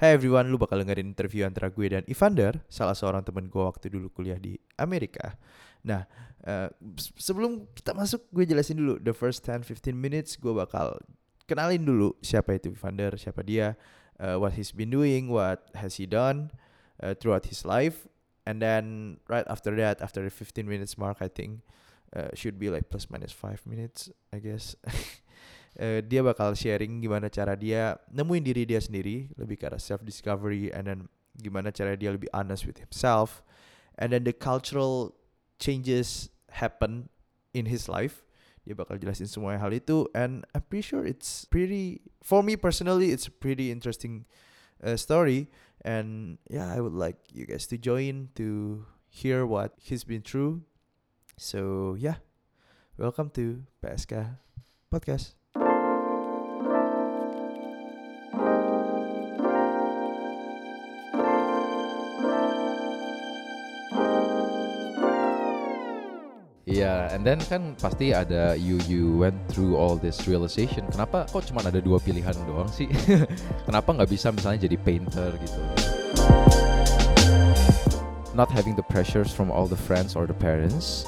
Hey everyone, lu bakal dengerin interview antara gue dan Evander, salah seorang temen gue waktu dulu kuliah di Amerika. Nah, uh, sebelum kita masuk, gue jelasin dulu. The first 10-15 minutes gue bakal kenalin dulu siapa itu Evander, siapa dia, uh, what he's been doing, what has he done uh, throughout his life. And then right after that, after the 15 minutes mark, I think uh, should be like plus minus 5 minutes, I guess. uh, dia bakal sharing gimana cara dia nemuin diri dia sendiri lebih ke arah self discovery and then gimana cara dia lebih honest with himself. And then the cultural changes happen in his life. Dia bakal jelasin semua hal itu and I'm pretty sure it's pretty for me personally it's a pretty interesting uh, story. And yeah I would like you guys to join to hear what he's been through. So yeah. Welcome to PSK podcast Iya, and then kan pasti ada you you went through all this realization. Kenapa kok cuma ada dua pilihan doang sih? Kenapa nggak bisa misalnya jadi painter gitu? Not having the pressures from all the friends or the parents.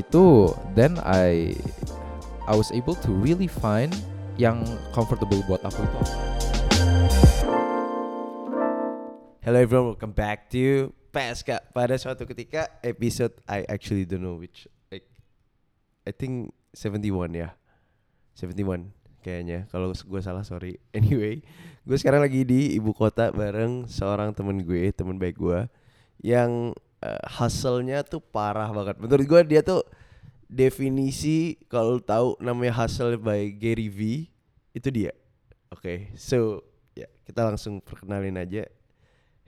Itu then I I was able to really find yang comfortable buat aku itu. Hello everyone, welcome back to PSK. Pada suatu ketika episode I actually don't know which I think 71 ya. 71 kayaknya. Kalau gue salah sorry. Anyway gue sekarang lagi di ibu kota bareng seorang temen gue temen baik gue yang uh, hustle-nya tuh parah banget. Menurut gue dia tuh definisi kalau tahu namanya hustle by Gary V itu dia. Oke okay, so ya kita langsung perkenalin aja.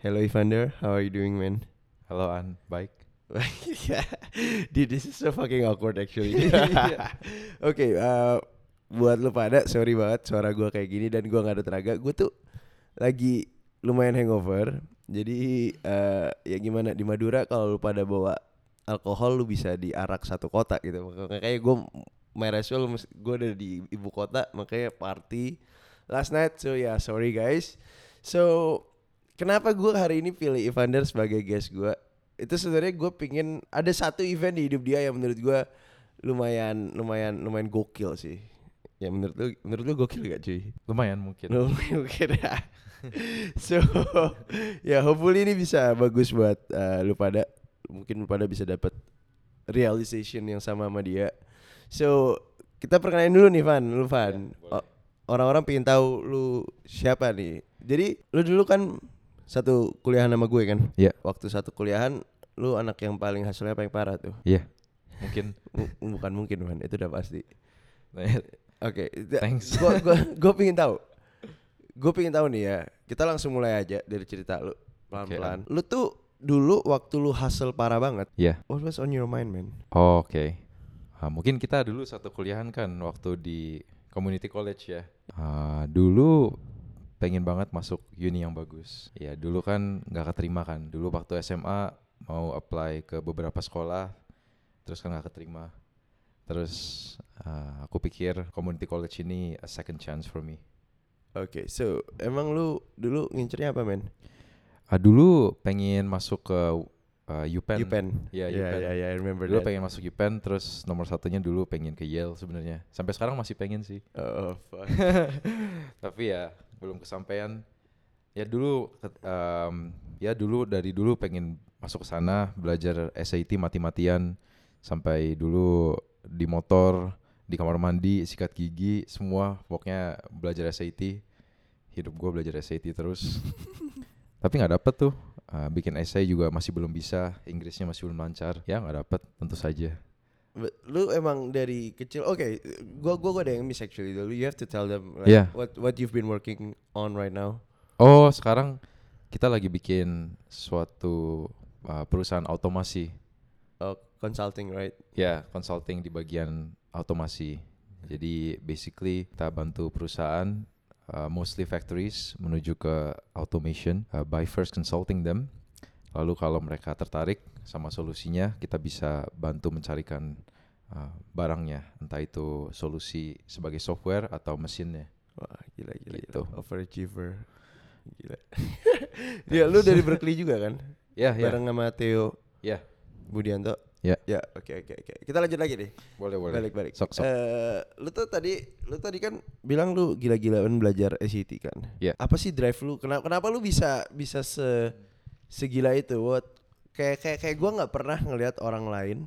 Hello Evander. How are you doing man? Halo An. Baik yeah. Dude, this is so fucking awkward actually. Oke, okay, uh, buat lu pada sorry banget suara gue kayak gini dan gue nggak ada tenaga. Gue tuh lagi lumayan hangover. Jadi uh, ya gimana di Madura kalau lu pada bawa alkohol lu bisa diarak satu kota gitu. Makanya gue meresul gue udah di ibu kota makanya party last night. So ya yeah, sorry guys. So kenapa gue hari ini pilih Evander sebagai guest gue? Itu sebenarnya gue pingin ada satu event di hidup dia yang menurut gue lumayan lumayan lumayan gokil sih. Ya menurut lu menurut lu gokil gak cuy? Lumayan mungkin. Lumayan mungkin ya. So ya hopefully ini bisa bagus buat uh, lu pada mungkin lu pada bisa dapat realization yang sama sama dia. So kita perkenalin dulu nih Van. Lu Van. Ya, orang-orang pengen tahu lu siapa nih. Jadi lu dulu kan satu kuliahan sama gue kan? Iya. Yeah. Waktu satu kuliahan lu anak yang paling hasilnya paling parah tuh. Iya. Yeah. Mungkin bukan mungkin man, itu udah pasti. Oke, okay. thanks. Gue gue gue pingin tahu. Gue pingin tahu nih ya. Kita langsung mulai aja dari cerita lu pelan-pelan. Okay. Lu tuh dulu waktu lu hasil parah banget. Iya. Yeah. What was on your mind, man? Oh, Oke. Okay. Uh, mungkin kita dulu satu kuliahan kan waktu di community college ya. Uh, dulu pengen banget masuk uni yang bagus. Ya dulu kan nggak keterima kan. Dulu waktu SMA mau apply ke beberapa sekolah, terus kan nggak keterima. Terus uh, aku pikir community college ini a second chance for me. Oke, okay, so emang lu dulu ngincernya apa men? Uh, dulu pengen masuk ke uh, UPenn. UPenn. Ya, yeah, UPenn. Yeah, yeah, I remember dulu that. pengen masuk UPenn, terus nomor satunya dulu pengen ke Yale sebenarnya. Sampai sekarang masih pengen sih. Oh, fuck. Tapi ya belum kesampaian ya dulu um, ya dulu dari dulu pengen masuk ke sana belajar SAT mati-matian sampai dulu di motor di kamar mandi sikat gigi semua pokoknya belajar SAT hidup gue belajar SAT terus. Tapi nggak dapet tuh. Uh, bikin essay juga masih belum bisa Inggrisnya masih belum lancar. Ya nggak dapet tentu saja. Lu emang dari kecil oke okay, gua gua gua ada yang miss actually dulu you have to tell them like, yeah. what what you've been working on right now. Oh sekarang kita lagi bikin suatu uh, perusahaan otomasi oh, consulting right ya yeah, consulting di bagian otomasi jadi basically kita bantu perusahaan uh, mostly factories menuju ke automation uh, by first consulting them Lalu kalau mereka tertarik sama solusinya, kita bisa bantu mencarikan uh, barangnya, entah itu solusi sebagai software atau mesinnya. Wah, gila gila. Gitu. Gila. Overachiever. Gila. Dia lu dari Berkeley juga kan? Ya, ya. Bareng sama Theo Ya, Budianto. ya. Ya, oke oke oke. Kita lanjut lagi deh. Boleh, boleh. Balik balik. Sok, sok. Eh, lu tuh tadi lu tadi kan bilang lu gila-gilaan belajar SAT kan? Iya. Apa sih drive lu? Kenapa kenapa lu bisa bisa se segila itu? What? Kayak kayak kayak gua nggak pernah ngelihat orang lain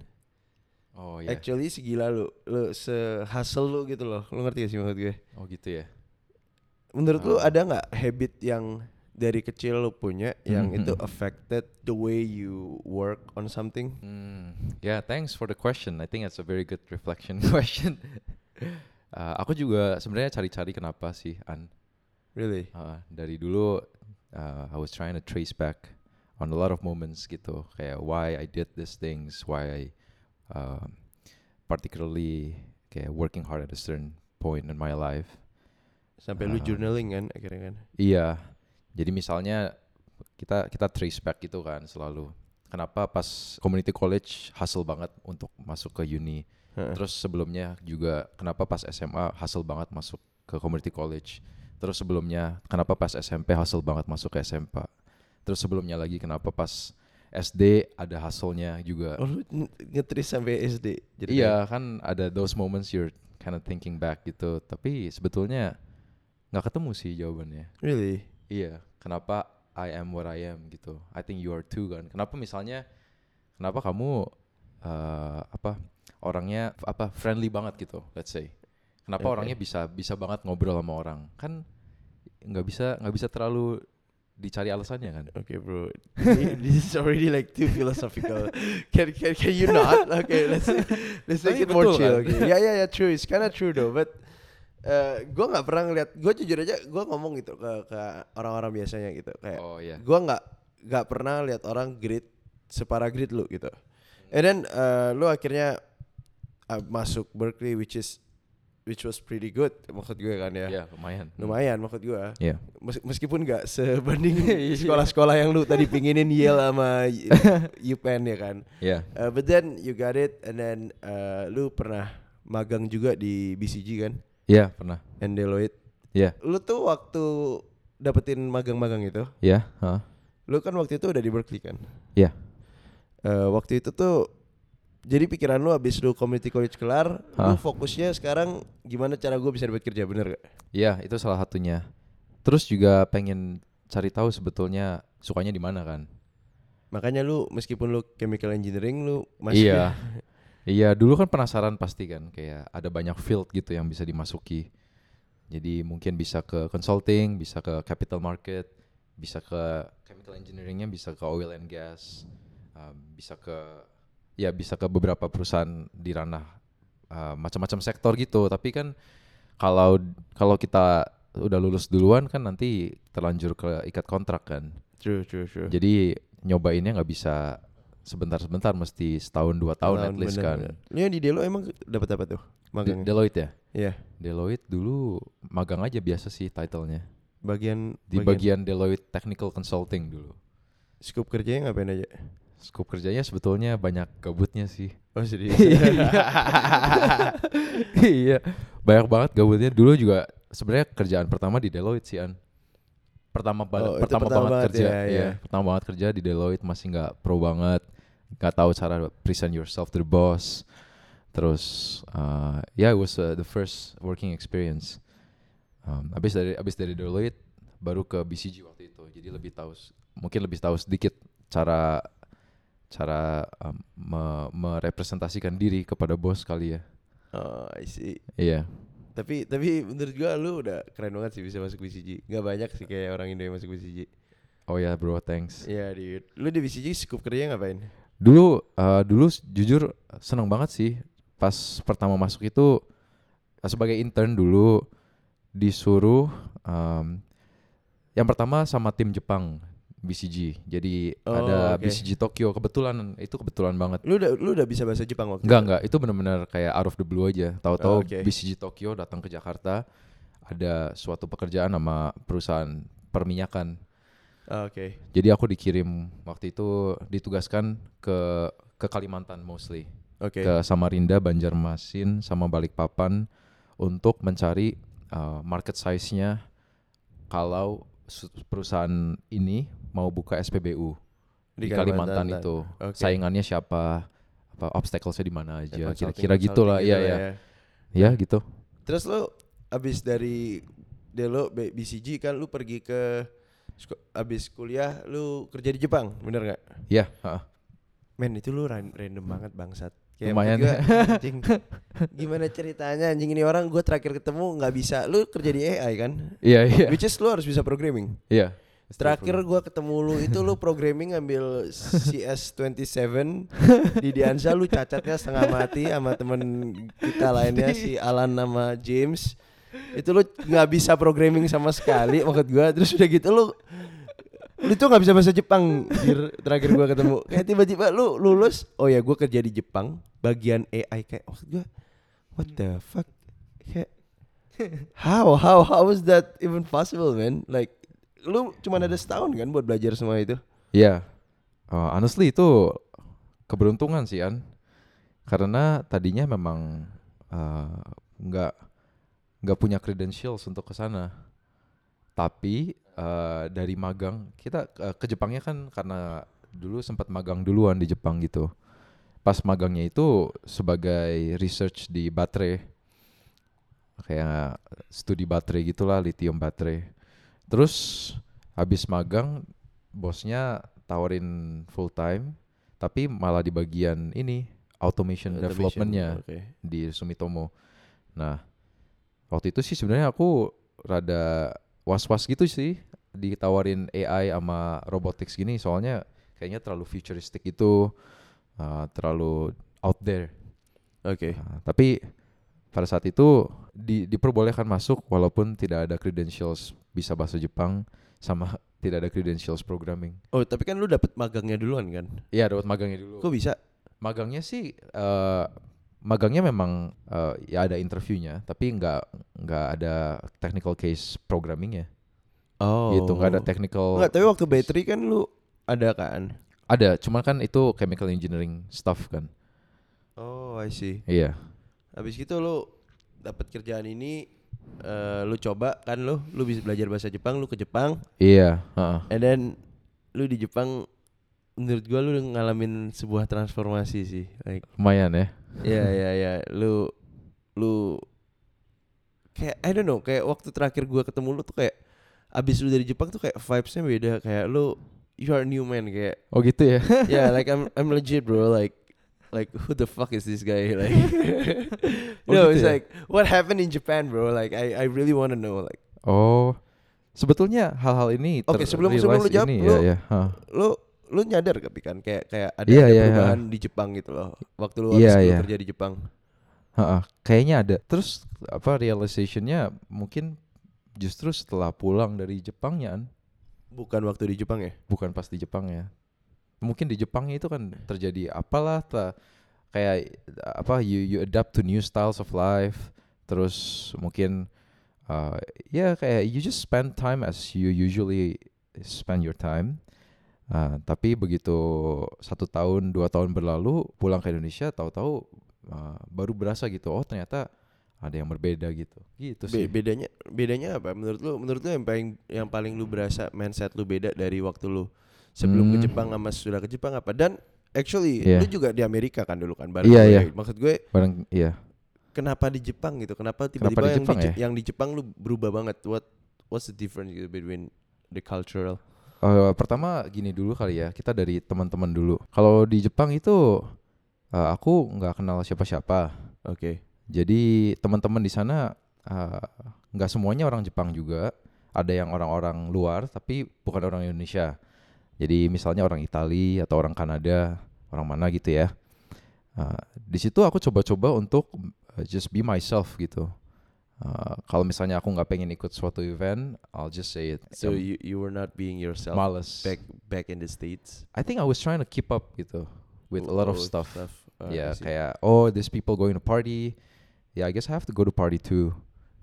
Oh iya. actually segila lu, lu se hustle lu gitu loh. Lu ngerti gak sih maksud gue? Oh gitu ya. Menurut lu Ah. ada nggak habit yang dari kecil lu punya yang Mhm, itu mhm. affected the way you work on something? Hmm, yeah, thanks for the question. I think that's a very good reflection question. Uh, aku juga sebenarnya cari-cari kenapa sih An. Really? Uh, dari dulu uh, I was trying to trace back on a lot of moments gitu, kayak why I did these things, why I um, particularly kayak working hard at a certain point in my life. Sampai lu Ah. journaling kan akhirnya kan? Iya. Jadi misalnya kita kita trace back gitu kan selalu. Kenapa pas community college hustle banget untuk masuk ke uni. Heeh. Terus sebelumnya juga kenapa pas SMA hustle banget masuk ke community college. Terus sebelumnya kenapa pas SMP hustle banget masuk ke SMP. Terus sebelumnya lagi kenapa pas SD ada hustle-nya juga. Oh lu ngetris sampai SD. Jadi iya kan ada those moments you're kind of thinking back gitu. Tapi sebetulnya nggak ketemu sih jawabannya. Really? Iya, kenapa I am what I am gitu. I think you are too kan. Kenapa misalnya kenapa kamu eh, apa orangnya apa friendly banget gitu, let's say. Kenapa Oke. orangnya bisa bisa banget ngobrol sama orang? Kan nggak bisa nggak bisa terlalu dicari alasannya kan. Okay, bro. This is already like too philosophical. Can can can you not? Okay, let's let's make it more chill. kan? Okay. Yeah, yeah, yeah. True. It's kind of true though. But uh, gue nggak pernah ngeliat. Gue jujur aja, gue ngomong gitu ke ke orang-orang biasanya gitu. Kayak Oh iya. gue nggak nggak pernah lihat orang grit separah grit lu gitu. And then uh, lu akhirnya uh, masuk Berkeley, which is which was pretty good maksud gue kan ya. Iya, lumayan. Lumayan maksud gue. Iya. Mes- meskipun nggak sebanding sekolah-sekolah yang lu tadi pinginin Yale sama UPenn ya kan. Iya. Uh, but then you got it and then uh, lu pernah magang juga di BCG kan Iya, pernah. and Deloitte. Iya. Lu tuh waktu dapetin magang-magang itu, Iya, heeh. lu kan waktu itu udah di Berkeley kan. Iya. Uh, waktu itu tuh jadi pikiran lu abis lu community college kelar, lu Hah? fokusnya sekarang gimana cara gue bisa dapat kerja bener gak? Iya, itu salah satunya. Terus juga pengen cari tahu sebetulnya sukanya di mana kan. Makanya lu meskipun lu chemical engineering lu masih Iya. Iya, dulu kan penasaran pasti kan kayak ada banyak field gitu yang bisa dimasuki. Jadi mungkin bisa ke consulting, bisa ke capital market, bisa ke chemical engineeringnya, bisa ke oil and gas, um, bisa ke ya bisa ke beberapa perusahaan di ranah uh, macam-macam sektor gitu. Tapi kan kalau kalau kita udah lulus duluan kan nanti terlanjur ke ikat kontrak kan. True, true, true. Jadi nyobainnya nggak bisa sebentar-sebentar, mesti setahun dua tahun at least bener, kan. bener. Lu yang di Delo emang dapat apa tuh? De- Magangnya? Deloitte ya. Iya. Deloitte dulu magang aja biasa sih titlenya. Bagian Di bagian Deloitte Technical Consulting dulu. scope kerjanya ngapain aja? Scope kerjanya sebetulnya banyak gabutnya sih. Oh serius. iya, banyak banget gabutnya. Dulu juga sebenarnya kerjaan pertama di Deloitte sih an. Pertama, ba- Oh, itu pertama, pertama banget banget kerja, ya, iya. ya. Pertama banget kerja di Deloitte masih nggak pro banget, nggak tahu cara present yourself to the boss. Terus, uh, yeah, it was uh, the first working experience. Um, abis dari abis dari Deloitte baru ke BCG waktu itu, jadi lebih tahu, mungkin lebih tahu sedikit cara cara um, me- merepresentasikan diri kepada bos kali ya. oh, I see. Iya. Tapi tapi menurut gua lu udah keren banget sih bisa masuk BCG. Gak banyak sih kayak orang Indo yang masuk BCG. Oh ya bro, thanks. Iya, dude. Lu di BCG scope kerjanya ngapain? Dulu uh, dulu jujur seneng banget sih pas pertama masuk itu uh, sebagai intern dulu disuruh um, yang pertama sama tim Jepang BCG. Jadi Oh, ada oke. BCG Tokyo kebetulan itu kebetulan banget. Lu udah lu udah bisa bahasa Jepang waktu Enggak itu? enggak, itu benar-benar kayak out of the blue aja. Oh, Tahu-tahu oke. BCG Tokyo datang ke Jakarta ada suatu pekerjaan sama perusahaan perminyakan. Oke. Jadi aku dikirim waktu itu ditugaskan ke ke Kalimantan mostly, Oke. ke Samarinda, Banjarmasin, sama Balikpapan untuk mencari uh, market size-nya kalau perusahaan ini mau buka SPBU di, Di Kalimantan, Kalimantan. itu. Oke. Saingannya siapa? Apa obstacle-nya di mana aja? Kira-kira gitulah. Iya, gitu iya. lah ya. Ya, gitu. Terus lu abis dari Delo BCG kan lu pergi ke abis kuliah lu kerja di Jepang, bener nggak? Iya, heeh. Men itu lu ran- random banget bangsat. Kayak Lumayan. gua, anjing, gimana ceritanya anjing ini orang gue terakhir ketemu nggak bisa. Lu kerja di AI kan? Iya, iya. Which is lu harus bisa programming. Iya. Terakhir gua ketemu lu itu lu programming ngambil CS27 di Dianza lu cacatnya setengah mati sama temen kita lainnya si Alan nama James. Itu lu nggak bisa programming sama sekali maksud gua. Terus udah gitu lu lu tuh nggak bisa bahasa Jepang. Terakhir gua ketemu. Kayak tiba-tiba lu lulus oh ya gua kerja di Jepang bagian AI kayak maksud gua what the fuck? Kayak how how how is that even possible man? Like lu cuma ada setahun kan buat belajar semua itu? Iya. Uh, honestly itu keberuntungan sih An. Karena tadinya memang uh, nggak punya credentials untuk ke sana. Tapi uh, dari magang kita uh, ke Jepangnya kan karena dulu sempat magang duluan di Jepang gitu. Pas magangnya itu sebagai research di baterai. Kayak studi baterai gitulah lithium baterai. Terus habis magang bosnya tawarin full time tapi malah di bagian ini automation, developmentnya oke. di Sumitomo. Nah waktu itu sih sebenarnya aku rada was-was gitu sih ditawarin AI sama robotics gini soalnya kayaknya terlalu futuristic itu uh, terlalu out there. oke Nah, tapi pada saat itu di, diperbolehkan masuk walaupun tidak ada credentials bisa bahasa Jepang sama tidak ada credentials programming. oh tapi kan lu dapet magangnya duluan kan Iya dapat magangnya dulu. kok bisa Magangnya sih eh magangnya memang eh, ya ada interviewnya tapi nggak nggak ada technical case programmingnya. oh Gitu nggak ada technical. Nggak, tapi waktu battery kan lu ada kan Ada, cuman kan itu chemical engineering stuff kan. oh I see Iya. habis gitu lu dapat kerjaan ini eh, lu coba kan lu lu bisa belajar bahasa Jepang lu ke Jepang Iya. heeh. and then lu di Jepang menurut gua lu ngalamin sebuah transformasi sih like Lumayan ya. Ya ya ya lu lu kayak I don't know kayak waktu terakhir gua ketemu lu tuh kayak abis lu dari Jepang tuh kayak vibesnya beda kayak lu you are a new man kayak Oh gitu ya. yeah like I'm I'm legit bro like like who the fuck is this guy like Oh, no gitu it's ya? like what happened in Japan bro like I I really want to know like Oh. Sebetulnya hal-hal ini Oke, sebelum- sebelum lu jawab, ini lu- ya ya. Hah. lu lu nyadar gak kan kayak kayak ada, Iya, ada iya, perubahan di Jepang gitu loh waktu lu Iya, habis lu iya. kerja di Jepang Heeh, kayaknya ada. Terus apa realizationnya mungkin justru setelah pulang dari Jepangnya, An. bukan waktu di Jepang ya bukan pas di Jepang ya. Mungkin di Jepangnya itu kan terjadi apalah ta, kayak apa you you adapt to new styles of life. Terus mungkin uh, ya kayak you just spend time as you usually spend your time. Uh, tapi begitu satu tahun dua tahun berlalu pulang ke Indonesia tahu-tahu uh, baru berasa gitu oh ternyata ada yang berbeda gitu gitu Be- sih bedanya bedanya apa menurut lu menurut lu yang paling yang paling lu berasa mindset lu beda dari waktu lu sebelum ke Hmm. Jepang sama sudah ke Jepang apa dan actually Iya. lu juga di Amerika kan dulu kan bareng Iya, gue. iya. maksud gue bareng iya kenapa di Jepang gitu kenapa tiba-tiba yang Jepang di, ya? yang di Jepang lu berubah banget what what's the difference gitu between the cultural Eh, pertama gini dulu kali ya kita dari teman-teman dulu. Kalau di Jepang itu eh, aku nggak kenal siapa-siapa. Oke. Jadi teman-teman di sana eh, nggak semuanya orang Jepang juga. Ada yang orang-orang luar tapi bukan orang Indonesia. Jadi misalnya orang Itali atau orang Kanada orang mana gitu ya. Eh, di situ aku coba-coba untuk just be myself gitu Eh, kalau misalnya aku nggak pengen ikut suatu event I'll just say it so Ya, you you were not being yourself males back back in the states I think I was trying to keep up gitu with a lot of Oh, stuff. Ya I see. kayak oh these people going to party, yeah I guess I have to go to party too,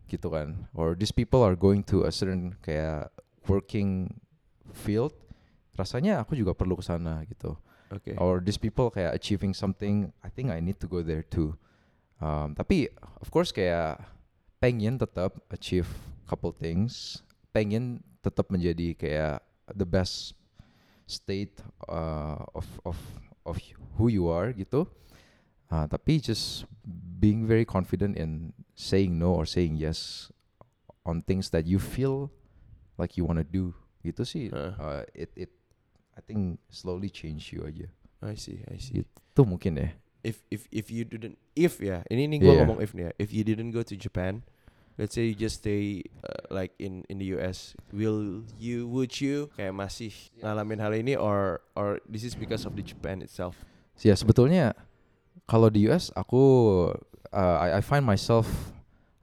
gitu kan. Or these people are going to a certain kayak working field, rasanya aku juga perlu ke sana gitu. oke Or these people kayak achieving something, I think I need to go there too. Um, tapi of course kayak pengen tetap achieve couple things, pengen tetap menjadi kayak the best state uh, of of of who you are gitu. Uh, tapi just being very confident in saying no or saying yes on things that you feel like you want to do gitu sih. Uh. Uh, it it I think slowly change you aja. I see, I see. Itu mungkin ya. If if if you didn't if ya, ini ini gua Yeah. ngomong if nih ya. If you didn't go to Japan, let's say you just stay uh, like in in the US, will you would you kayak masih ngalamin hal ini or or this is because of the Japan itself? Ya sebetulnya kalau di US aku uh, I, I find myself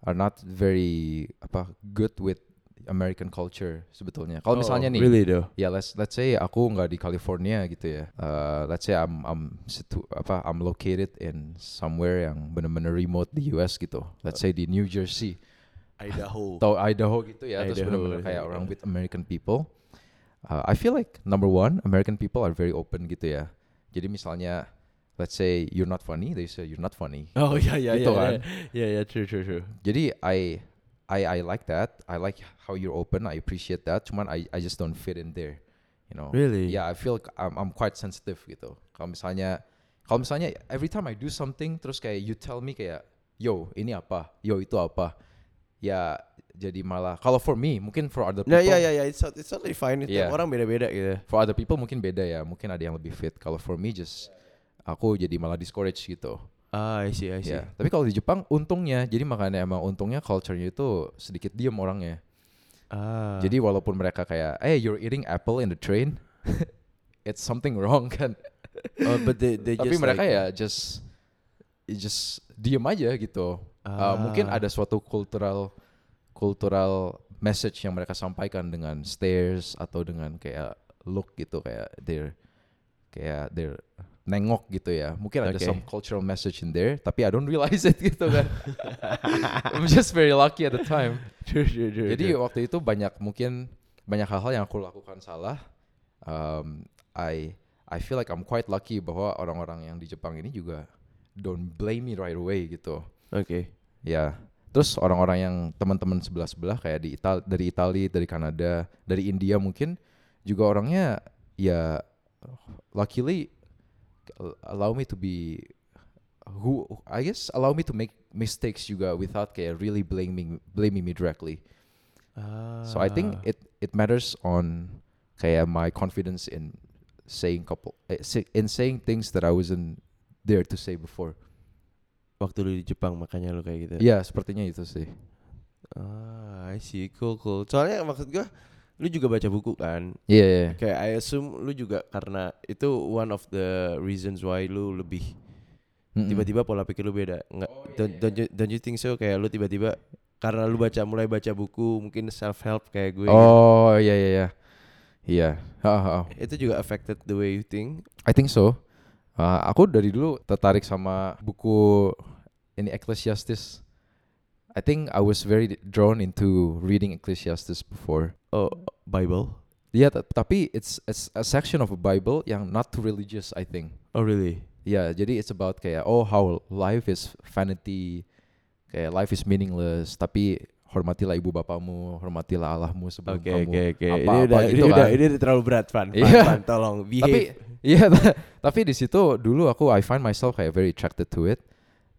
are not very apa good with American culture sebetulnya. Kalau misalnya nih, Oh, really though. ya let's let's say aku nggak di California gitu ya. Uh, let's say I'm I'm situ, apa I'm located in somewhere yang bener-bener remote di US gitu. Let's say di New Jersey Idaho. atau Idaho gitu ya. Terus Idaho, bener-bener kayak yeah. orang with American people. Uh, I feel like number one American people are very open gitu ya. Jadi misalnya let's say you're not funny, they say you're not funny. Oh yeah yeah Gitu yeah, kan. yeah yeah yeah true true true. Jadi I I I like that. I like how you're open. I appreciate that. Cuman I I just don't fit in there. You know. Really? Yeah, I feel like I'm I'm quite sensitive gitu. Kalau misalnya kalau misalnya every time I do something terus kayak you tell me kayak yo ini apa, yo itu apa. Ya jadi malah kalau for me mungkin for other people Nah yeah yeah yeah it's it's totally fine. Tiap Yeah. orang beda-beda gitu. for other people mungkin beda ya. Mungkin ada yang lebih fit. Kalau for me just aku jadi malah discourage gitu. Ah I see I see. Ya, tapi kalau di Jepang untungnya, jadi makanya emang untungnya culture-nya itu sedikit diem orangnya. Ah. Jadi walaupun mereka kayak, eh you're eating apple in the train, it's something wrong kan. oh, but they they tapi just mereka like, ya just just diem aja gitu. Uh, mungkin Ah. ada suatu cultural cultural message yang mereka sampaikan dengan stares atau dengan kayak look gitu kayak they're kayak they're nengok gitu ya. Mungkin ada Okay. some cultural message in there, tapi I don't realize it gitu kan. I'm just very lucky at the time. True, true, true, Jadi true. waktu itu banyak mungkin banyak hal-hal yang aku lakukan salah. Um, I I feel like I'm quite lucky bahwa orang-orang yang di Jepang ini juga don't blame me right away gitu. Oke. Ya. Terus orang-orang yang teman-teman sebelah-sebelah kayak di Ital dari Italia, dari Kanada, dari India mungkin juga orangnya ya luckily allow me to be who I guess allow me to make mistakes juga without kayak really blaming blaming me directly. So I think Ah. it it matters on kayak my confidence in saying couple eh, in saying things that I wasn't there to say before. waktu lu di Jepang makanya lu kayak gitu. Iya, sepertinya itu sih. Ah, I see. Cool, cool. Soalnya maksud gua lu juga baca buku kan? Iya, iya. Kayak I assume lu juga karena itu one of the reasons why lu lebih Mm-mm. tiba-tiba pola pikir lu beda. Enggak don't, don't, you, don't you think so kayak lu tiba-tiba karena lu baca mulai baca buku mungkin self help kayak gue. Oh, iya iya iya. Iya. Itu juga affected the way you think. I think so. Uh, aku dari dulu tertarik sama buku ini Ecclesiastes. I think I was very drawn into reading Ecclesiastes before. Oh, Bible. Iya, ta- tapi it's, it's a section of a Bible yang not too religious, I think. Oh really? Ya, jadi it's about kayak oh how life is vanity, kayak life is meaningless, tapi hormatilah ibu bapamu, hormatilah Allahmu sebelum Oke kamu oke oke. Ini udah ini gitu udah kan. ini udah terlalu berat Van. Van, Iya. Van, tolong tapi behave. iya tapi di situ dulu aku I find myself kayak very attracted to it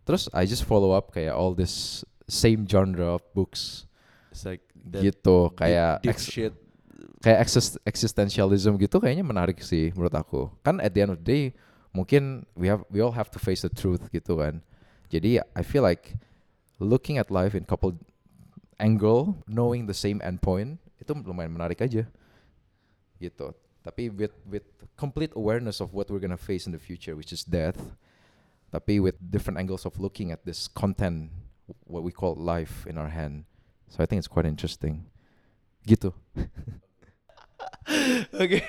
terus I just follow up kayak all this same genre of books It's like gitu deep- kayak deep ex- shit. kayak exist- existentialism gitu kayaknya menarik sih menurut aku. Kan at the end of the day mungkin we have we all have to face the truth gitu kan. Jadi I feel like looking at life in couple angle knowing the same endpoint itu lumayan menarik aja. Gitu. Tapi with with complete awareness of what we're gonna face in the future which is death tapi with different angles of looking at this content what we call life in our hand so I think it's quite interesting gitu okay,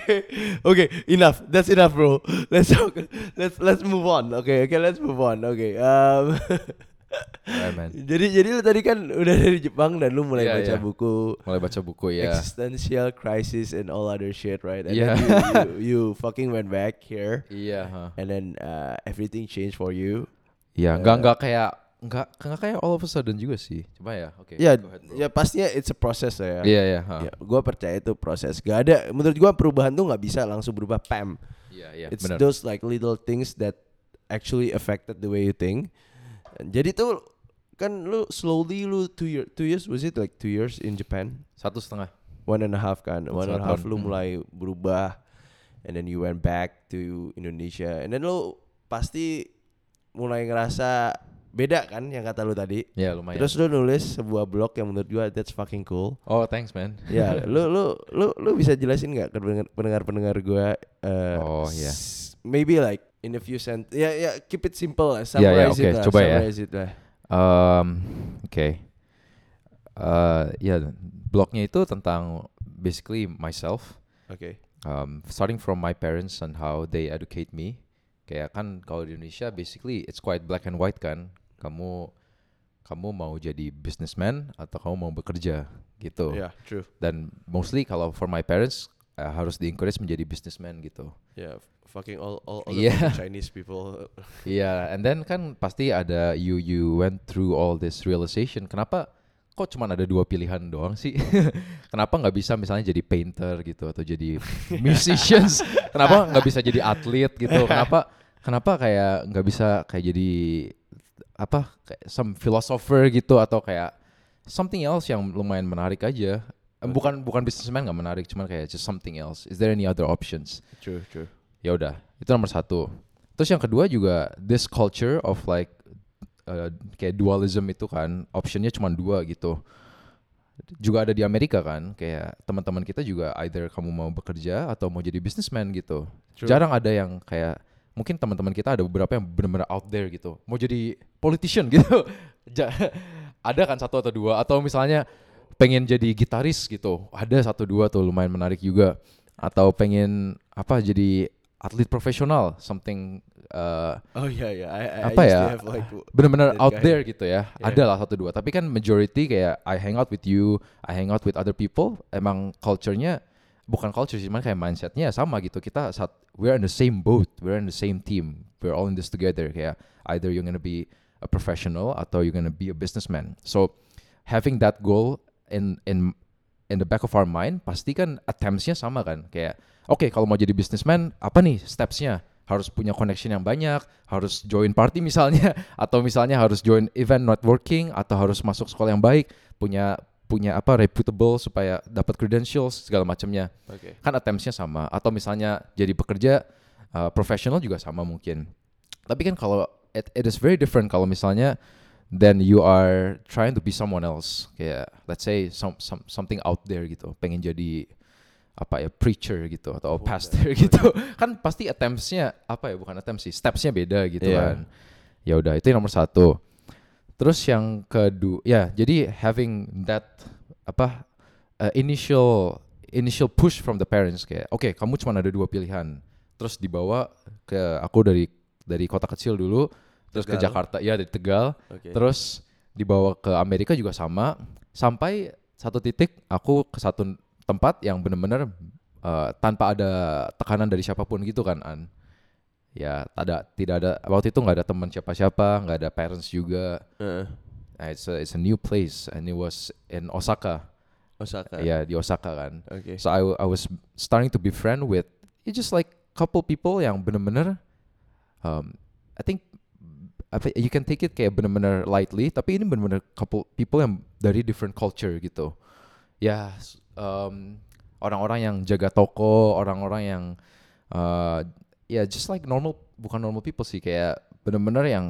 okay, enough. That's enough, bro. Let's talk. Let's let's move on. Okay, okay, let's move on. Okay. Um, Alright, man. jadi jadi lu tadi kan udah dari Jepang dan lu mulai Iya, baca iya. buku mulai baca buku ya existential crisis and all other shit, right? And Yeah. then you, you, you fucking went back here, iya huh. and then uh, everything changed for you. iya Eh. nggak nggak kayak nggak nggak kayak all of a sudden juga sih. Coba ya, oke. Ya, ahead, bro. ya pastinya it's a process ya. Iya iya. ha. Ya, gua percaya itu proses. Gak ada menurut gua perubahan tuh nggak bisa langsung berubah pam. Iya iya. It's Benar. those like little things that actually affected the way you think. Jadi tuh kan lu slowly lu two year two years was it like two years in Japan? Satu setengah. One and a half kan. One and a half lu hmm. mulai berubah and then you went back to Indonesia and then lu pasti mulai ngerasa beda kan yang kata lu tadi. Ya lumayan. Terus lu nulis sebuah blog yang menurut gua that's fucking cool. oh thanks man. Ya, lu lu lu lu bisa jelasin nggak ke pendengar- pendengar-pendengar gua eh, Oh, iya. s- Maybe like in a few sent ya ya keep it simple lah, Iya, iya, summarize oke, it lah, coba ya. summarize it lah. Um, oke. Eh, ya blognya itu tentang basically myself. Oke. um, starting from my parents and how they educate me kayak kan kalau di Indonesia basically it's quite black and white kan kamu kamu mau jadi businessman atau kamu mau bekerja gitu Yeah, true. dan mostly kalau for my parents uh, harus di encourage menjadi businessman gitu Yeah, fucking all all, all Yeah. the Chinese people. Iya, and then kan pasti ada you you went through all this realization. Kenapa kok cuma ada dua pilihan doang sih? Kenapa nggak bisa misalnya jadi painter gitu atau jadi musicians? Kenapa nggak bisa jadi atlet gitu? Kenapa kenapa kayak nggak bisa kayak jadi apa kayak some philosopher gitu atau kayak something else yang lumayan menarik aja? Bukan bukan businessman nggak menarik, cuman kayak just something else. Is there any other options? true, true. ya udah itu nomor satu terus yang kedua juga this culture of like uh, kayak dualism itu kan optionnya cuma dua gitu juga ada di Amerika kan kayak teman-teman kita juga either kamu mau bekerja atau mau jadi businessman gitu True. jarang ada yang kayak mungkin teman-teman kita ada beberapa yang benar-benar out there gitu mau jadi politician gitu ada kan satu atau dua atau misalnya pengen jadi gitaris gitu ada satu dua tuh lumayan menarik juga atau pengen apa jadi atlet profesional something uh, Oh iya iya. I, I, Apa I ya? like benar-benar out guy. there gitu ya. Yeah. Ada lah satu dua. Tapi kan majority kayak I hang out with you, I hang out with other people. Emang culture-nya bukan culture sih, cuman kayak mindsetnya sama gitu. Kita saat we're in the same boat, we're in the same team, we're all in this together. Kayak either you're gonna be a professional atau you're gonna be a businessman. So having that goal in in in the back of our mind, pasti kan attempts-nya sama kan. Kayak oke kalau mau jadi businessman apa nih steps-nya? harus punya connection yang banyak, harus join party misalnya, atau misalnya harus join event networking, atau harus masuk sekolah yang baik, punya punya apa reputable supaya dapat credentials segala macamnya. Oke. Kan attempts-nya sama. Atau misalnya jadi pekerja uh, profesional juga sama mungkin. Tapi kan kalau it, it is very different kalau misalnya then you are trying to be someone else kayak let's say some, some something out there gitu, pengen jadi apa ya preacher gitu atau Oh, pastor gitu kan pasti attempts-nya apa ya bukan attempts sih stepsnya beda gitu Iya. kan ya udah itu yang nomor satu terus yang kedua ya jadi having that apa uh, initial initial push from the parents kayak oke kamu cuma ada dua pilihan terus dibawa ke aku dari dari kota kecil dulu terus ke Tegal. Jakarta ya dari Tegal Oke. Terus dibawa ke Amerika juga sama. Sampai satu titik aku ke satu tempat yang bener-bener uh, tanpa ada tekanan dari siapa pun gitu kan An. Ya ada tidak ada waktu itu nggak ada teman siapa-siapa, nggak ada parents juga. Nah, it's a, it's a new place and it was in Osaka. Osaka. Ya di Osaka kan. Oke. So I, I was starting to be friend with it's just like couple people yang bener-bener um, I think you can take it kayak bener-bener lightly tapi ini bener-bener couple people yang dari different culture gitu. Ya s- um, orang-orang yang jaga toko, orang-orang yang uh, ya just like normal bukan normal people sih kayak bener-bener yang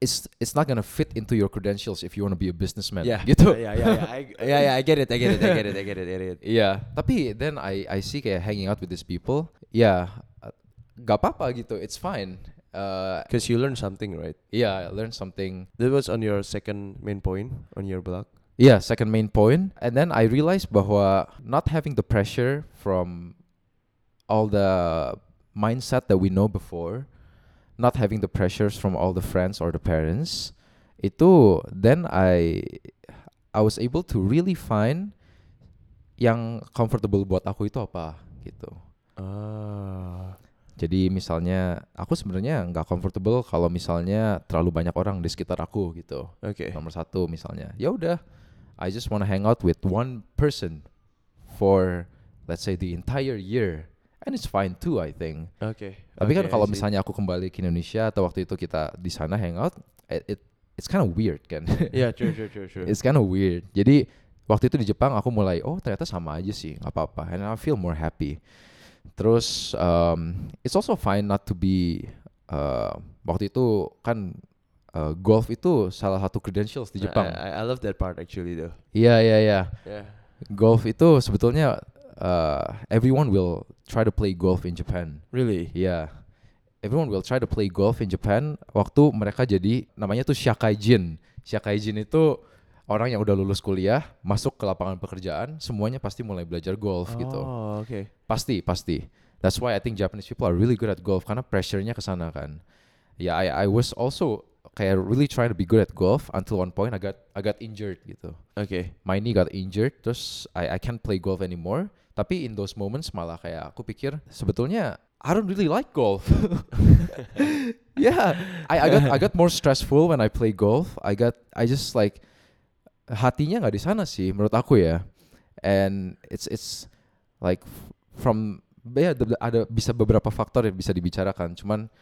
it's it's not gonna fit into your credentials if you wanna be a businessman Yeah. gitu. Yeah, yeah, yeah. I, yeah, yeah. I get it. I get it. I get it. I get it. I get it. Iya, tapi then I I see kayak hanging out with these people, ya uh, gak apa-apa gitu, it's fine. Uh, Because you learn something, right? yeah, I learned something. That was on your second main point on your blog. Yeah, second main point. point, and then I realized bahwa not having the pressure from all the mindset that we know before, not having the pressures from all the friends or the parents, itu then I I was able to really find yang comfortable buat aku itu apa gitu. Ah. Jadi misalnya aku sebenarnya nggak comfortable kalau misalnya terlalu banyak orang di sekitar aku gitu. Oke. Nomor satu misalnya, ya udah, I just wanna hang out with one person for let's say the entire year, and it's fine too I think. Oke. Tapi kan Oke, kalau misalnya aku kembali ke Indonesia atau waktu itu kita di sana hangout, it, it it's kind of weird kan. Iya, true, true, true, true. it's kind of weird. Jadi waktu itu di Jepang aku mulai oh ternyata sama aja sih nggak apa-apa, and I feel more happy. Terus um, it's also fine not to be uh, waktu itu kan uh, golf itu salah satu credentials di Jepang. I, I- love that part actually though. Iya iya iya. Yeah. Golf itu sebetulnya uh, everyone will try to play golf in Japan. Really? Iya. Everyone will try to play golf in Japan waktu mereka jadi namanya tuh shakaijin. Shakaijin itu orang yang udah lulus kuliah, masuk ke lapangan pekerjaan, semuanya pasti mulai belajar golf gitu. Oh, oke. Pasti, pasti. That's why I think Japanese people are really good at golf karena pressure-nya ke sana kan. Ya, I I was also kayak really trying to be good at golf until one point I got I got injured gitu. Oke. My knee got injured, terus I I can't play golf anymore. Tapi in those moments malah kayak aku pikir sebetulnya I don't really like golf. yeah, I I got I got more stressful when I play golf. I got I just like hatinya nggak di sana sih menurut aku ya. And it's it's like from ya ada- ada bisa beberapa faktor yang bisa dibicarakan. Cuman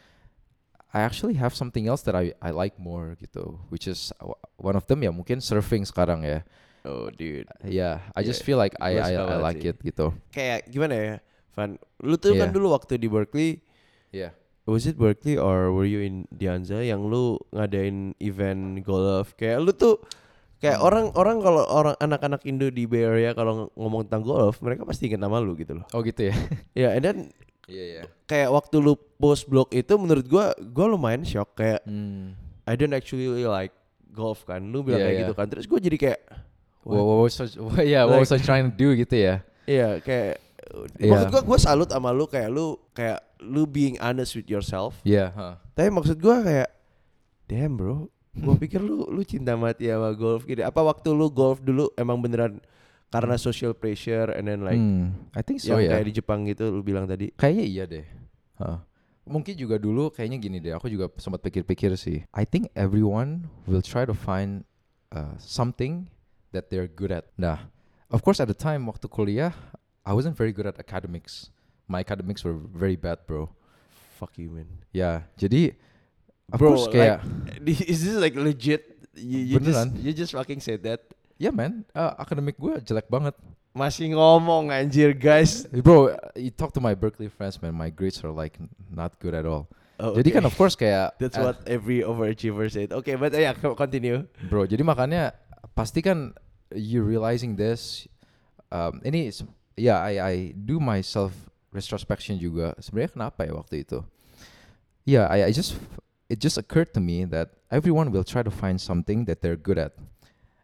I actually have something else that I I like more gitu, which is w- one of them ya mungkin surfing sekarang ya. Oh, dude. Yeah, I just Yeah, feel like I I, I like sih. it gitu. Kayak gimana ya, Van? Lu tuh kan Yeah. dulu waktu di Berkeley, Yeah. was it Berkeley or were you in Dianza yang lu ngadain event golf? Kayak lu tuh kayak Hmm. orang-orang kalau orang anak-anak Indo di Bay Area kalau ng- ngomong tentang golf, mereka pasti ingat nama lu gitu loh. Oh gitu ya. Ya, and then Iya iya. kayak waktu lu post blog itu menurut gua gua lumayan shock kayak Hmm. I don't actually like golf kan. Lu bilang Iya, kayak iya. gitu kan. Terus gua jadi kayak What, what was I, what, yeah, what was I trying to do gitu ya? Iya kayak Iya. maksud gua gua salut sama lu kayak lu kayak lu being honest with yourself. Iya, huh. Tapi maksud gua kayak damn bro, gua pikir lu lu cinta mati sama golf gitu. Apa waktu lu golf dulu emang beneran karena social pressure and then like Hmm, I think so ya. kayak di Jepang gitu lu bilang tadi. Kayaknya iya deh. Huh. Mungkin juga dulu kayaknya gini deh. Aku juga sempat pikir-pikir sih. I think everyone will try to find uh, something that they're good at. Nah, of course at the time waktu kuliah, I wasn't very good at academics. My academics were very bad, bro. Fuck you man. Ya, jadi of Bro, course kayak Is this like legit? You, you just Beneran. you just fucking said that. ya man, uh, akademik gue jelek banget. Masih ngomong anjir guys. Bro, you talk to my Berkeley friends, man. My grades are like not good at all. Oh, Jadi okay. kan of course kayak That's uh, what every overachiever said. Okay, but uh, yeah, co- continue. bro. Jadi makanya pasti kan you realizing this. Um, ini ya I I do myself retrospection juga. Sebenarnya kenapa ya waktu itu? Yeah, I I just it just occurred to me that everyone will try to find something that they're good at.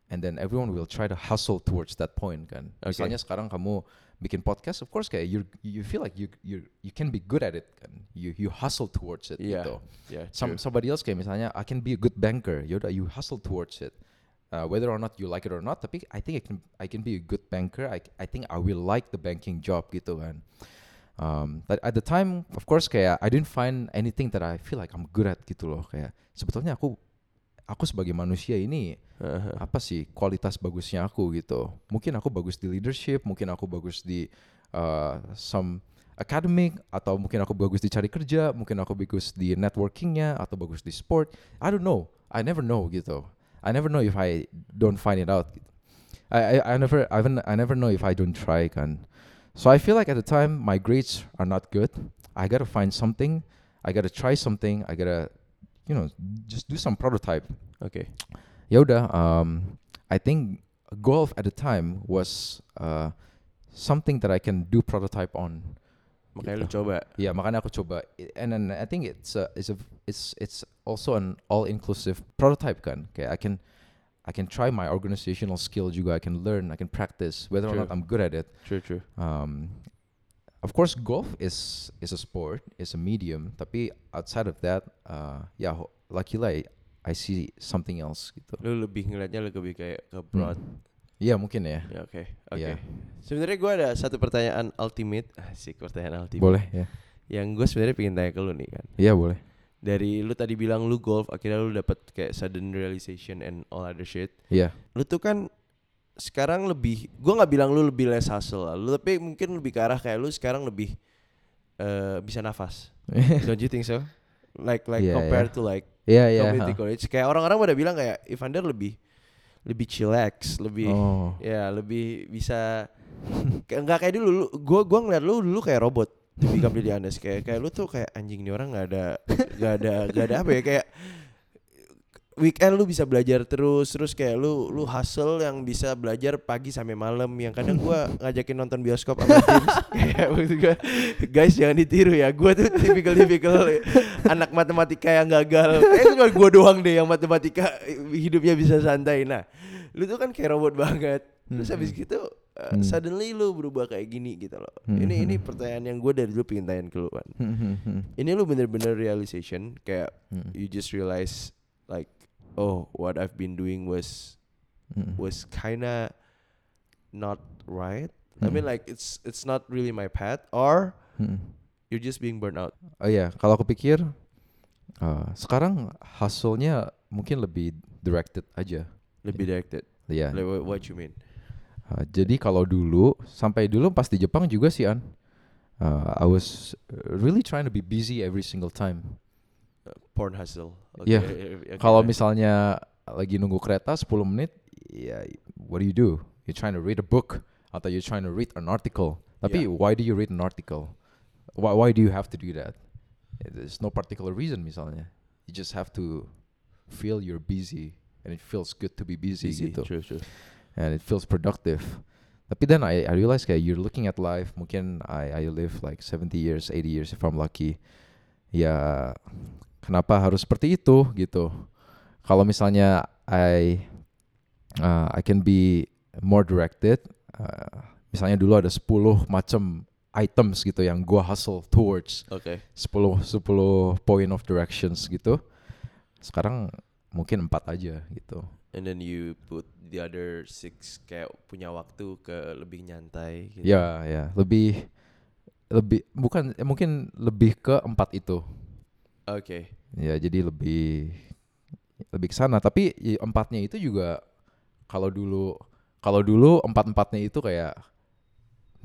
And then everyone will try to hustle towards that point kan. Okay. Misalnya sekarang kamu bikin podcast, of course kayak you you feel like you you you can be good at it kan. You you hustle towards it Yeah. gitu. Yeah, Some somebody else kayak misalnya I can be a good banker. Yaudah you hustle towards it. Uh, whether or not you like it or not, tapi I think I can I can be a good banker. I I think I will like the banking job gitu kan. Um, but at the time, of course, kayak I didn't find anything that I feel like I'm good at gitu loh. Kayak sebetulnya aku aku sebagai manusia ini Uh-huh. apa sih kualitas bagusnya aku gitu. Mungkin aku bagus di leadership, mungkin aku bagus di uh, some academic atau mungkin aku bagus di cari kerja, mungkin aku bagus di networkingnya atau bagus di sport. I don't know. I never know gitu. I never know if I don't find it out. I, I I never I, haven't- I never know if I don't try kan. So I feel like at the time my grades are not good. I gotta find something. I gotta try something. I gotta you know just do some prototype Okay. Yoda, um, I think golf at the time was uh, something that I can do prototype on Makanya lu Gitu. coba. ya makanya aku coba and then I think it's a, it's a, it's it's also an all inclusive prototype kan kayak I can I can try my organizational skill juga I can learn I can practice whether or True. not I'm good at it True, true. um, of course golf is is a sport is a medium tapi outside of that uh, ya ho- luckily I, I see something else gitu Lu lebih ngeliatnya lebih kayak ke broad. Hmm. Iya mungkin ya. Ya, oke. Oke. Iya. Sebenarnya gua ada satu pertanyaan ultimate. Asik pertanyaan ultimate. Boleh ya. yang gue sebenarnya pengen tanya ke lu nih kan. Iya boleh. Dari lu tadi bilang lu golf, akhirnya lu dapet kayak sudden realization and all other shit. Iya. Lu tuh kan sekarang lebih, gue nggak bilang lu lebih less hustle lah, lu tapi mungkin lebih ke arah kayak lu sekarang lebih eh bisa nafas. Don't you think so? Like like Yeah, compared yeah. to like Iya iya. community ha. college, kayak orang-orang pada bilang kayak Evander lebih lebih chillax, lebih Oh. ya lebih bisa nggak kayak dulu lu gua gua ngeliat lu dulu kayak robot be completely honest kayak kayak lu tuh kayak anjing nih orang nggak ada nggak ada nggak ada apa ya kayak weekend lu bisa belajar terus terus kayak lu lu hustle yang bisa belajar pagi sampai malam. Yang kadang gua ngajakin nonton bioskop sama James. Kayak maksud gua, guys jangan ditiru ya gua tuh tipikal tipikal anak matematika yang gagal. Kayak cuma gua doang deh yang matematika hidupnya bisa santai. Nah lu tuh kan kayak robot banget. Terus habis gitu uh, Hmm. suddenly lu berubah kayak gini gitu loh. Hmm, ini ini pertanyaan yang gue dari dulu pengen tanyain ke lu kan hmm. ini lu bener-bener realization kayak Hmm. you just realize like oh what I've been doing was Hmm. was kinda not right I mean like it's it's not really my path or Hmm. you're just being burnt out Oh iya, kalau aku pikir uh, sekarang hustle-nya mungkin lebih directed aja. lebih directed Iya. like what, what you mean Uh, jadi kalau dulu sampai dulu pas di Jepang juga sih an, uh, I was really trying to be busy every single time. Porn hustle Iya. okay, Kalau okay. misalnya lagi nunggu kereta 10 menit, ya what do you do? You trying to read a book atau you trying to read an article. Tapi Yeah. why do you read an article? Why why do you have to do that? There's no particular reason misalnya. You just have to feel you're busy and it feels good to be busy, Easy, gitu. true, true. and it feels productive. Tapi then I I realize kayak you're looking at life, mungkin I I live like 70 years, 80 years if I'm lucky. Ya kenapa harus seperti itu gitu. Kalau misalnya I uh, I can be more directed, uh, misalnya dulu ada 10 macam items gitu yang gua hustle towards okay 10 10 point of directions gitu. Sekarang mungkin empat aja gitu. and then you put the other six kayak punya waktu ke lebih nyantai gitu. Ya, ya, lebih lebih bukan mungkin lebih ke empat itu. Oke. Ya, jadi lebih lebih ke sana. Tapi empatnya itu juga kalau dulu kalau dulu empat empatnya itu kayak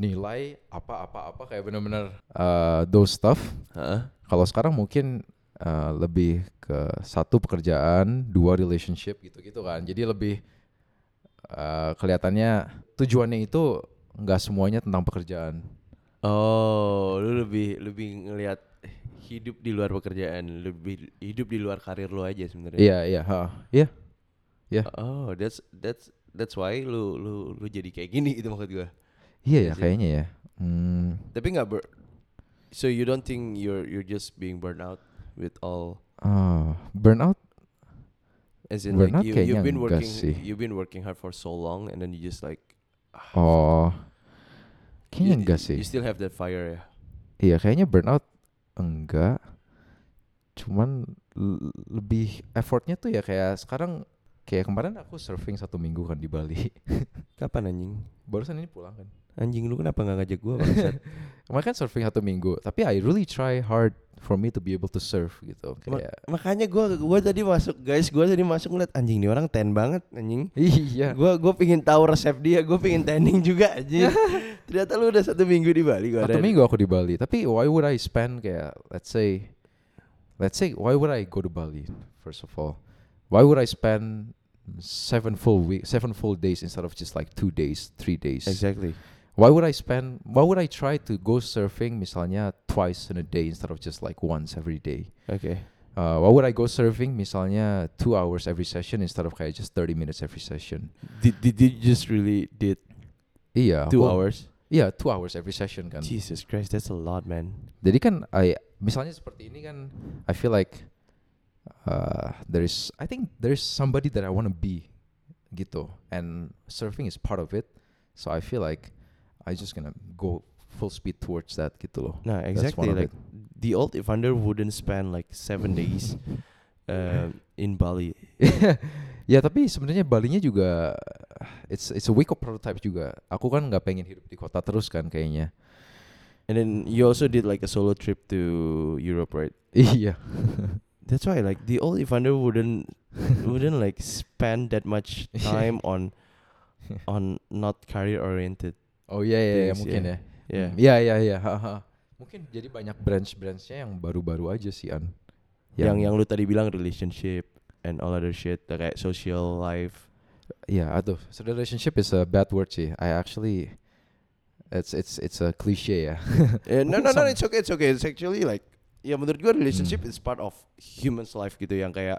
nilai apa apa apa kayak benar-benar uh, those stuff. Hah? Kalau sekarang mungkin uh, lebih ke satu pekerjaan, dua relationship gitu-gitu kan. Jadi lebih uh, kelihatannya tujuannya itu nggak semuanya tentang pekerjaan. Oh, lu lebih lebih ngelihat hidup di luar pekerjaan, lebih hidup di luar karir lu aja sebenarnya. Iya iya. Iya. Iya. Oh, that's that's that's why lu lu lu jadi kayak gini gitu maksud gua. Iya ya Iya kayaknya ya. Hmm, Tapi nggak ber So you don't think you're you're just being burned out with all ah, burnout? as in Burnout like you, you've been working sih. you've been working hard for so long and then you just like Oh, kayaknya you, enggak sih. You still have that fire ya. Iya kayaknya burnout enggak. Cuman lebih effortnya tuh ya kayak sekarang kayak kemarin aku surfing satu minggu kan di Bali. Kapan anjing? Barusan ini pulang kan. Anjing lu kenapa nggak ngajak gua bangsat? Kemarin kan surfing satu minggu, tapi I really try hard for me to be able to surf gitu. Ma- Kayak Makanya gua gua tadi masuk guys, gua tadi masuk ngeliat anjing nih orang ten banget anjing. iya. Gua gua pingin tahu resep dia, gua pingin tanning juga anjing. Ternyata lu udah satu minggu di Bali gua Satu ada. minggu aku di Bali. Tapi why would I spend kayak let's say let's say why would I go to Bali first of all? Why would I spend seven full week seven full days instead of just like two days, three days? Exactly. Why would I spend why would I try to go surfing misalnya twice in a day instead of just like once every day? okay Uh, why would I go surfing misalnya two hours every session instead of kayak just 30 minutes every session? Did, did you just really did Iya. two aku- hours? Iya, two hours every session kan. Jesus Christ, that's a lot, man. Jadi kan I misalnya seperti ini kan I feel like uh, there is I think there is somebody that I want to be gitu and surfing is part of it so I feel like I just gonna go full speed towards that gitu loh. Nah, exactly. Like the old Evander wouldn't spend like seven days um, in Bali. ya tapi sebenarnya Balinya juga it's it's a wake up prototype juga. Aku kan nggak pengen hidup di kota terus kan kayaknya. And then you also did like a solo trip to Europe, right? iya That's why like the old Evander wouldn't wouldn't like spend that much time on on not career oriented. Oh iya iya, iya mungkin yeah. ya Yeah. Hmm, iya iya iya mungkin jadi banyak branch branchnya yang baru-baru aja sih an Yang yang lu tadi bilang relationship and all other shit kayak social life. Yeah, aduh, so the relationship is a bad word sih. I actually, it's it's it's a cliche ya. Eh, no no no it's okay it's okay it's actually like ya menurut gua relationship Hmm. is part of human's life gitu yang kayak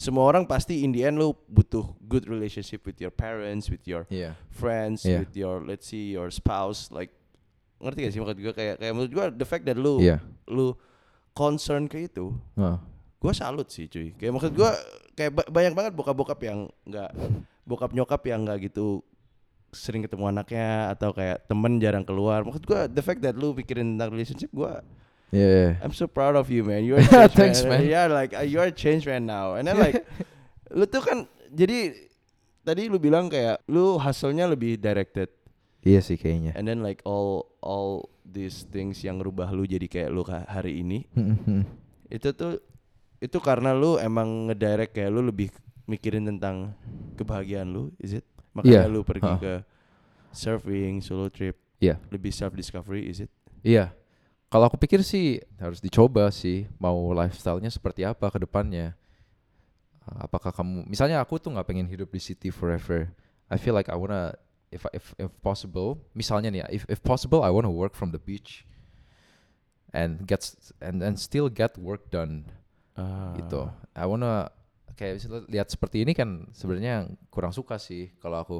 semua orang pasti in the end lu butuh good relationship with your parents with your Iya. friends Yeah. with your let's see your spouse like ngerti gak sih maksud gua kayak kayak menurut gua the fact that lu Iya. lu concern ke itu Heeh. gua salut sih cuy kayak maksud gua kayak ba- banyak banget bokap-bokap yang nggak bokap nyokap yang nggak gitu sering ketemu anaknya atau kayak temen jarang keluar maksud gua the fact that lu pikirin tentang relationship gua Iya. I'm so proud of you man you're a changed Thanks, man. yeah like uh, you're a changed man now and then like lu tuh kan jadi tadi lu bilang kayak lu hasilnya lebih directed Iya sih kayaknya. and then like all all these things yang rubah lu jadi kayak lu hari ini itu tuh itu karena lu emang ngedirect kayak lu lebih mikirin tentang kebahagiaan lu is it makanya Iya, lu pergi ha. ke surfing solo trip Iya. lebih self discovery is it Iya. Kalau aku pikir sih harus dicoba sih mau lifestyle-nya seperti apa ke depannya. Uh, Apakah kamu misalnya aku tuh nggak pengen hidup di city forever. I feel like I wanna if if if possible, misalnya nih ya, if if possible I wanna work from the beach and get and and still get work done Ah. gitu. I wanna kayak misalnya lihat seperti ini kan sebenarnya kurang suka sih kalau aku.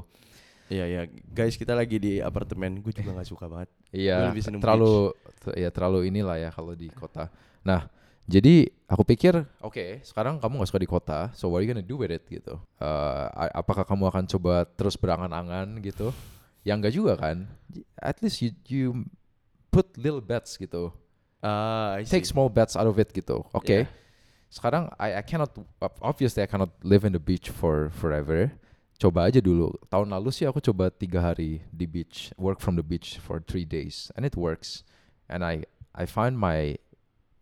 Iya iya guys kita lagi di apartemen gue juga nggak suka banget Iya, terlalu te- ya terlalu inilah ya kalau di kota. Nah, jadi aku pikir, oke, sekarang kamu nggak suka di kota, so what are you gonna do with it gitu? Eh, a- apakah kamu akan coba terus berangan-angan gitu? Ya enggak juga kan? At least you you put little bets gitu, I take small bets out of it gitu. Oke, Yeah. sekarang I I cannot obviously I cannot live in the beach for forever. Coba aja dulu. Tahun lalu sih aku coba tiga hari di beach, work from the beach for three days, and it works. And I I find my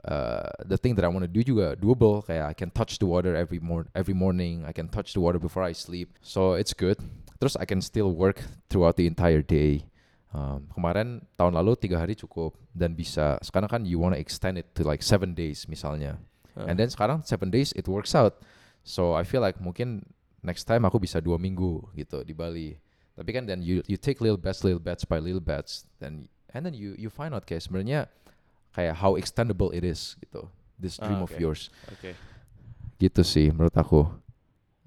uh, the thing that I want to do juga doable. Kayak I can touch the water every mor every morning. I can touch the water before I sleep. So it's good. Terus I can still work throughout the entire day. Um, kemarin tahun lalu tiga hari cukup dan bisa. Sekarang kan you wanna extend it to like seven days misalnya. Ah. And then sekarang seven days it works out. So I feel like mungkin next time aku bisa dua minggu gitu di Bali. Tapi kan then you you take little bets, little bets by little bets, then and then you you find out kayak sebenarnya kayak how extendable it is gitu. This Ah, dream of oke. yours. Oke. Gitu sih menurut aku.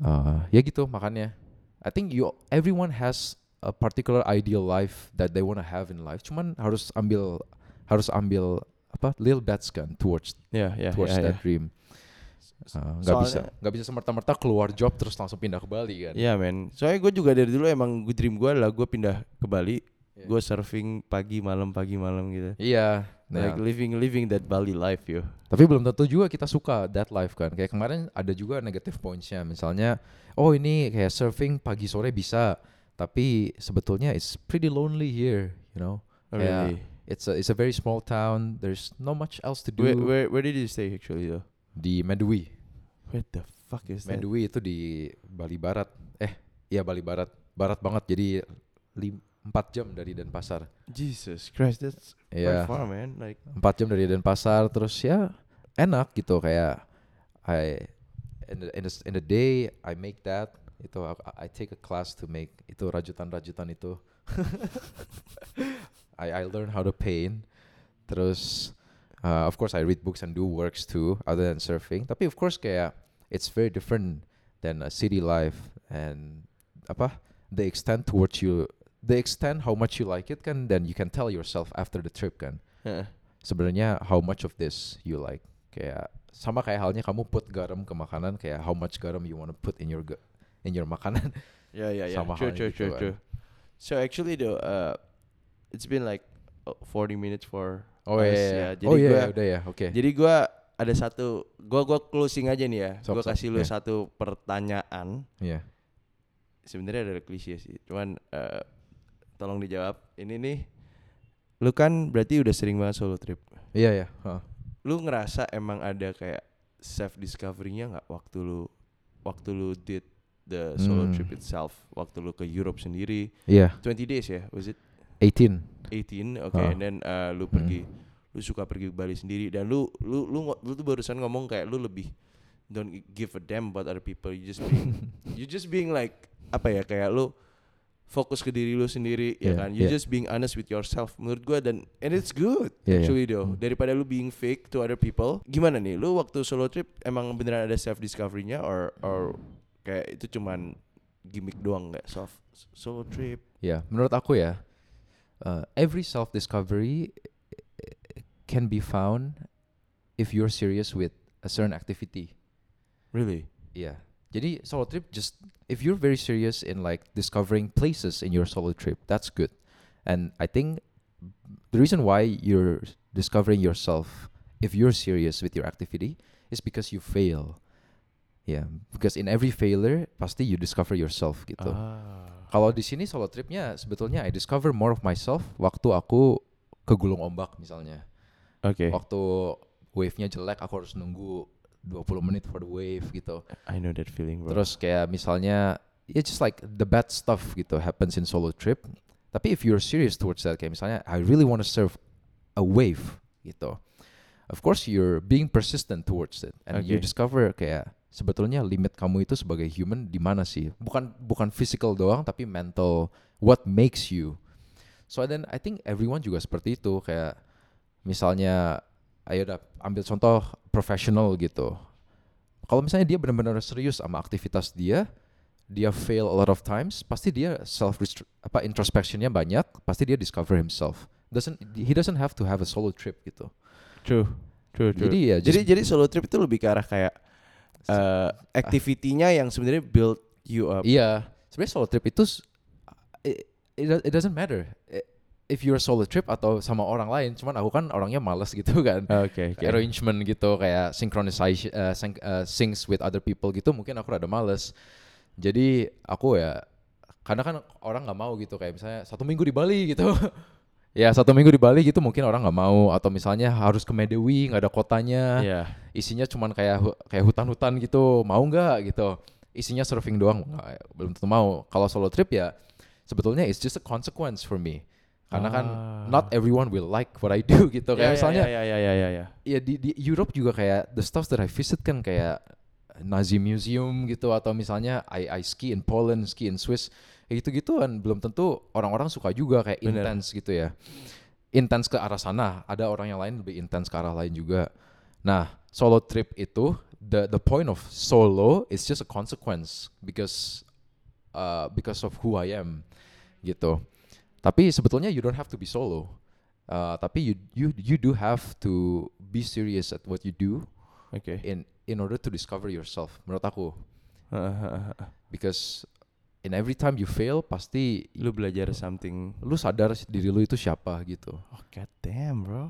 Uh, ya gitu makanya. I think you everyone has a particular ideal life that they wanna have in life. Cuman harus ambil harus ambil apa little bets kan towards Ya ya towards ya, that ya. dream. Uh, nggak bisa Soalnya- nggak bisa semerta-merta keluar job terus langsung pindah ke Bali kan. Iya men, soalnya gue juga dari dulu emang gue dream gue adalah gue pindah ke Bali, Iya. gue surfing pagi malam pagi malam gitu. Iya. Like Nah, living living that Bali life yo. tapi belum tentu juga kita suka that life kan. Kayak kemarin ada juga negative pointsnya. Misalnya, oh ini kayak surfing pagi sore bisa, tapi sebetulnya it's pretty lonely here, you know. Oh, really? it's a it's a very small town. There's not much else to do. Where, where where did you stay actually though? Di Mendui. What the fuck is that? Mendui itu di Bali Barat. Eh, iya Bali Barat. Barat banget jadi lim- 4 jam dari Denpasar. Jesus Christ, that's quite far man. Like 4 jam dari Denpasar terus ya enak gitu kayak I in the, in the, in the day I make that itu I, I take a class to make itu rajutan-rajutan itu I I learn how to paint terus uh, of course I read books and do works too other than surfing. Tapi of course kayak it's very different than a city life and apa the extent towards you the extent how much you like it kan then you can tell yourself after the trip kan. Uh, sebenarnya how much of this you like. Kayak sama kayak halnya kamu put garam ke makanan kayak how much garam you wanna put in your ga- in your makanan. Yeah yeah yeah. Sama True true true true. So actually though, uh, it's been like uh, 40 minutes for oh iya ya. iya Jadi oh iya gua- iya, udah ya oke Jadi gua ada satu, gua gua closing aja nih ya. Sok, gua kasih lu iya. satu pertanyaan. iya Sebenarnya ada klise sih, cuman uh, tolong dijawab. Ini nih lu kan berarti udah sering banget solo trip. Iya ya. heeh. Lu ngerasa emang ada kayak self discovery-nya nggak waktu lu waktu lu did the solo Hmm. trip itself, waktu lu ke Europe sendiri, Iya. 20 days ya, was it 18. 18? Oke, Ah. and then uh, lu Hmm. pergi lu suka pergi ke Bali sendiri dan lu lu lu lu tuh barusan ngomong kayak lu lebih don't give a damn about other people, you just being you just being like apa ya kayak lu fokus ke diri lu sendiri ya Yeah, kan you yeah. just being honest with yourself menurut gua dan and it's good Yeah, yeah. actually though Hmm. daripada lu being fake to other people gimana nih lu waktu solo trip emang beneran ada self discovery-nya or or kayak itu cuman gimmick doang nggak soft solo trip Ya, menurut aku ya, uh, every self discovery can be found if you're serious with a certain activity. really Yeah. Jadi solo trip just if you're very serious in like discovering places in your solo trip, that's good. And I think the reason why you're discovering yourself if you're serious with your activity is because you fail. Yeah, because in every failure pasti you discover yourself gitu. ah Kalau di sini solo tripnya sebetulnya I discover more of myself waktu aku ke gulung ombak misalnya. oke Waktu wave-nya jelek aku harus nunggu 20 menit for the wave gitu. I know that feeling bro Terus kayak misalnya it's just like the bad stuff gitu happens in solo trip. Tapi if you're serious towards that kayak misalnya I really want to surf a wave gitu. Of course you're being persistent towards it and you Okay. discover kayak sebetulnya limit kamu itu sebagai human di mana sih? Bukan bukan physical doang tapi mental what makes you. So then I think everyone juga seperti itu kayak misalnya ayo dah ambil contoh profesional gitu. Kalau misalnya dia benar-benar serius sama aktivitas dia, dia fail a lot of times, pasti dia self apa introspectionnya banyak, pasti dia discover himself. Doesn't he doesn't have to have a solo trip gitu. True, true, true. Jadi ya jadi jadi solo trip itu lebih ke arah kayak uh, activity-nya yang sebenarnya build you up. Iya, sebenarnya solo trip itu it, it, do- it doesn't matter if you're solo trip atau sama orang lain. Cuman aku kan orangnya malas gitu kan. Oke, oke. Arrangement gitu kayak synchronization uh, sync, uh, syncs with other people gitu mungkin aku rada males. Jadi aku ya karena kan orang nggak mau gitu kayak misalnya satu minggu di Bali gitu. ya satu minggu di Bali gitu mungkin orang nggak mau. Atau misalnya harus ke Medewi nggak ada kotanya. Iya. isinya cuman kayak kayak hutan-hutan gitu. Mau nggak gitu. Isinya surfing doang nggak, belum tentu mau. Kalau solo trip ya sebetulnya it's just a consequence for me. Karena kan Ah. not everyone will like what I do gitu. Ya, kayak ya, misalnya ya ya ya ya ya. ya di, di Europe juga kayak the stuff that I visit kan kayak Nazi Museum gitu. Atau misalnya I, I ski in Poland, ski in Swiss kayak gitu-gituan. Belum tentu orang-orang suka juga kayak intens gitu ya. Intens ke arah sana. Ada orang yang lain lebih intens ke arah lain juga. Nah solo trip itu the the point of solo is just a consequence because uh, because of who I am gitu. Tapi sebetulnya you don't have to be solo. Uh, tapi you you you do have to be serious at what you do Oke. in in order to discover yourself menurut aku. Because in every time you fail pasti Lu belajar something. lu sadar diri lu itu siapa gitu Oh god damn, bro.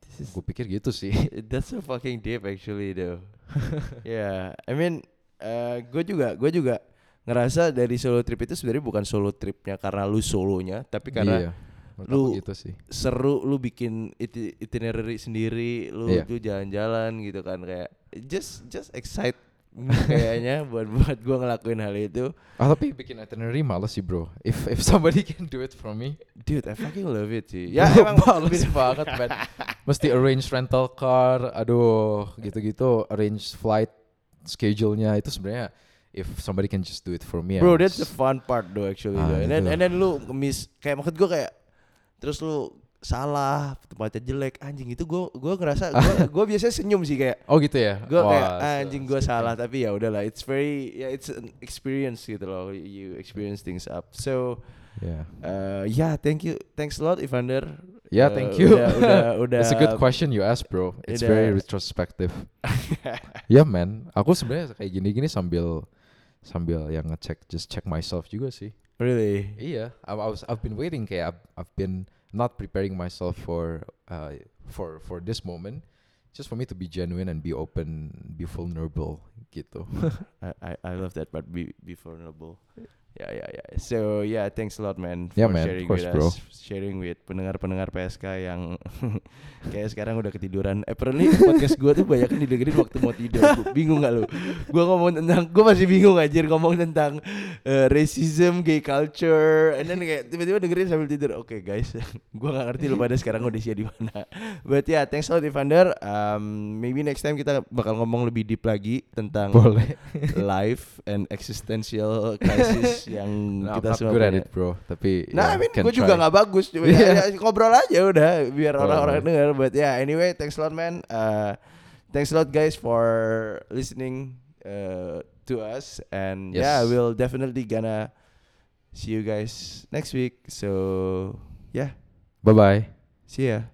This is gue pikir gitu sih That's so fucking deep actually though. yeah, I mean, uh, gue juga gue juga ngerasa dari solo trip itu sebenarnya bukan solo tripnya karena lu solonya, tapi karena iya menurut lu- gitu sih seru lu bikin iti- itinerary sendiri, lu Iya. tuh jalan-jalan gitu kan kayak just just excite kayaknya buat buat gue ngelakuin hal itu. ah tapi bikin itinerary males sih bro if if somebody can do it for me Dude, I fucking love it sih. Ya emang males banget man mesti arrange rental car aduh gitu-gitu arrange flight schedule-nya itu sebenarnya if somebody can just do it for me Bro, I'm that's the fun part though actually. Ah, though. And then gitu. and then lu miss kayak maksud gue kayak terus lu salah tempatnya jelek. Anjing itu gue gua ngerasa gue gue biasanya senyum sih kayak oh gitu ya? gue kayak Wah, "Ah, anjing gue salah. Tapi ya udahlah it's very ya it's an experience gitu loh. You experience things up. So yeah. uh, yeah thank you. Thanks a lot Evander. Yeah, Uh, thank you. udah udah udah It's a good question you ask, bro. It's udah- very retrospective. yeah, man. Aku sebenarnya kayak gini-gini sambil sambil yang ngecek, just check myself juga sih. really? Iya, I, I was I've been waiting kayak I've, I've been not preparing myself for uh for for this moment, just for me to be genuine and be open, be vulnerable gitu. I, I I love that but be be vulnerable Ya ya ya. So yeah, thanks a lot man for Yeah, man. Sharing course, with bro. us, sharing with pendengar-pendengar PSK yang kayak sekarang udah ketiduran. Apparently podcast gua tuh banyak didengerin waktu mau tidur. Gua bingung gak lu? Gua ngomong tentang gua masih bingung anjir ngomong tentang eh, racism, gay culture, and then kayak tiba-tiba dengerin sambil tidur. Oke guys, gua gak ngerti lu pada sekarang udah di mana. But yeah, thanks a lot Evander. Um, maybe next time kita bakal ngomong lebih deep lagi tentang Boleh. life and existential crisis yang Nah, kita semua good at it, bro. Tapi Nah, ya, I mean, gue juga nggak bagus, cuma Iya. ya, ngobrol aja udah, biar Boleh, orang-orang boleh. dengar. But yeah, anyway, thanks a lot, man. Uh, thanks a lot, guys, for listening uh, to us, and Yes. yeah, we'll definitely gonna see you guys next week. So yeah, Bye bye. see ya.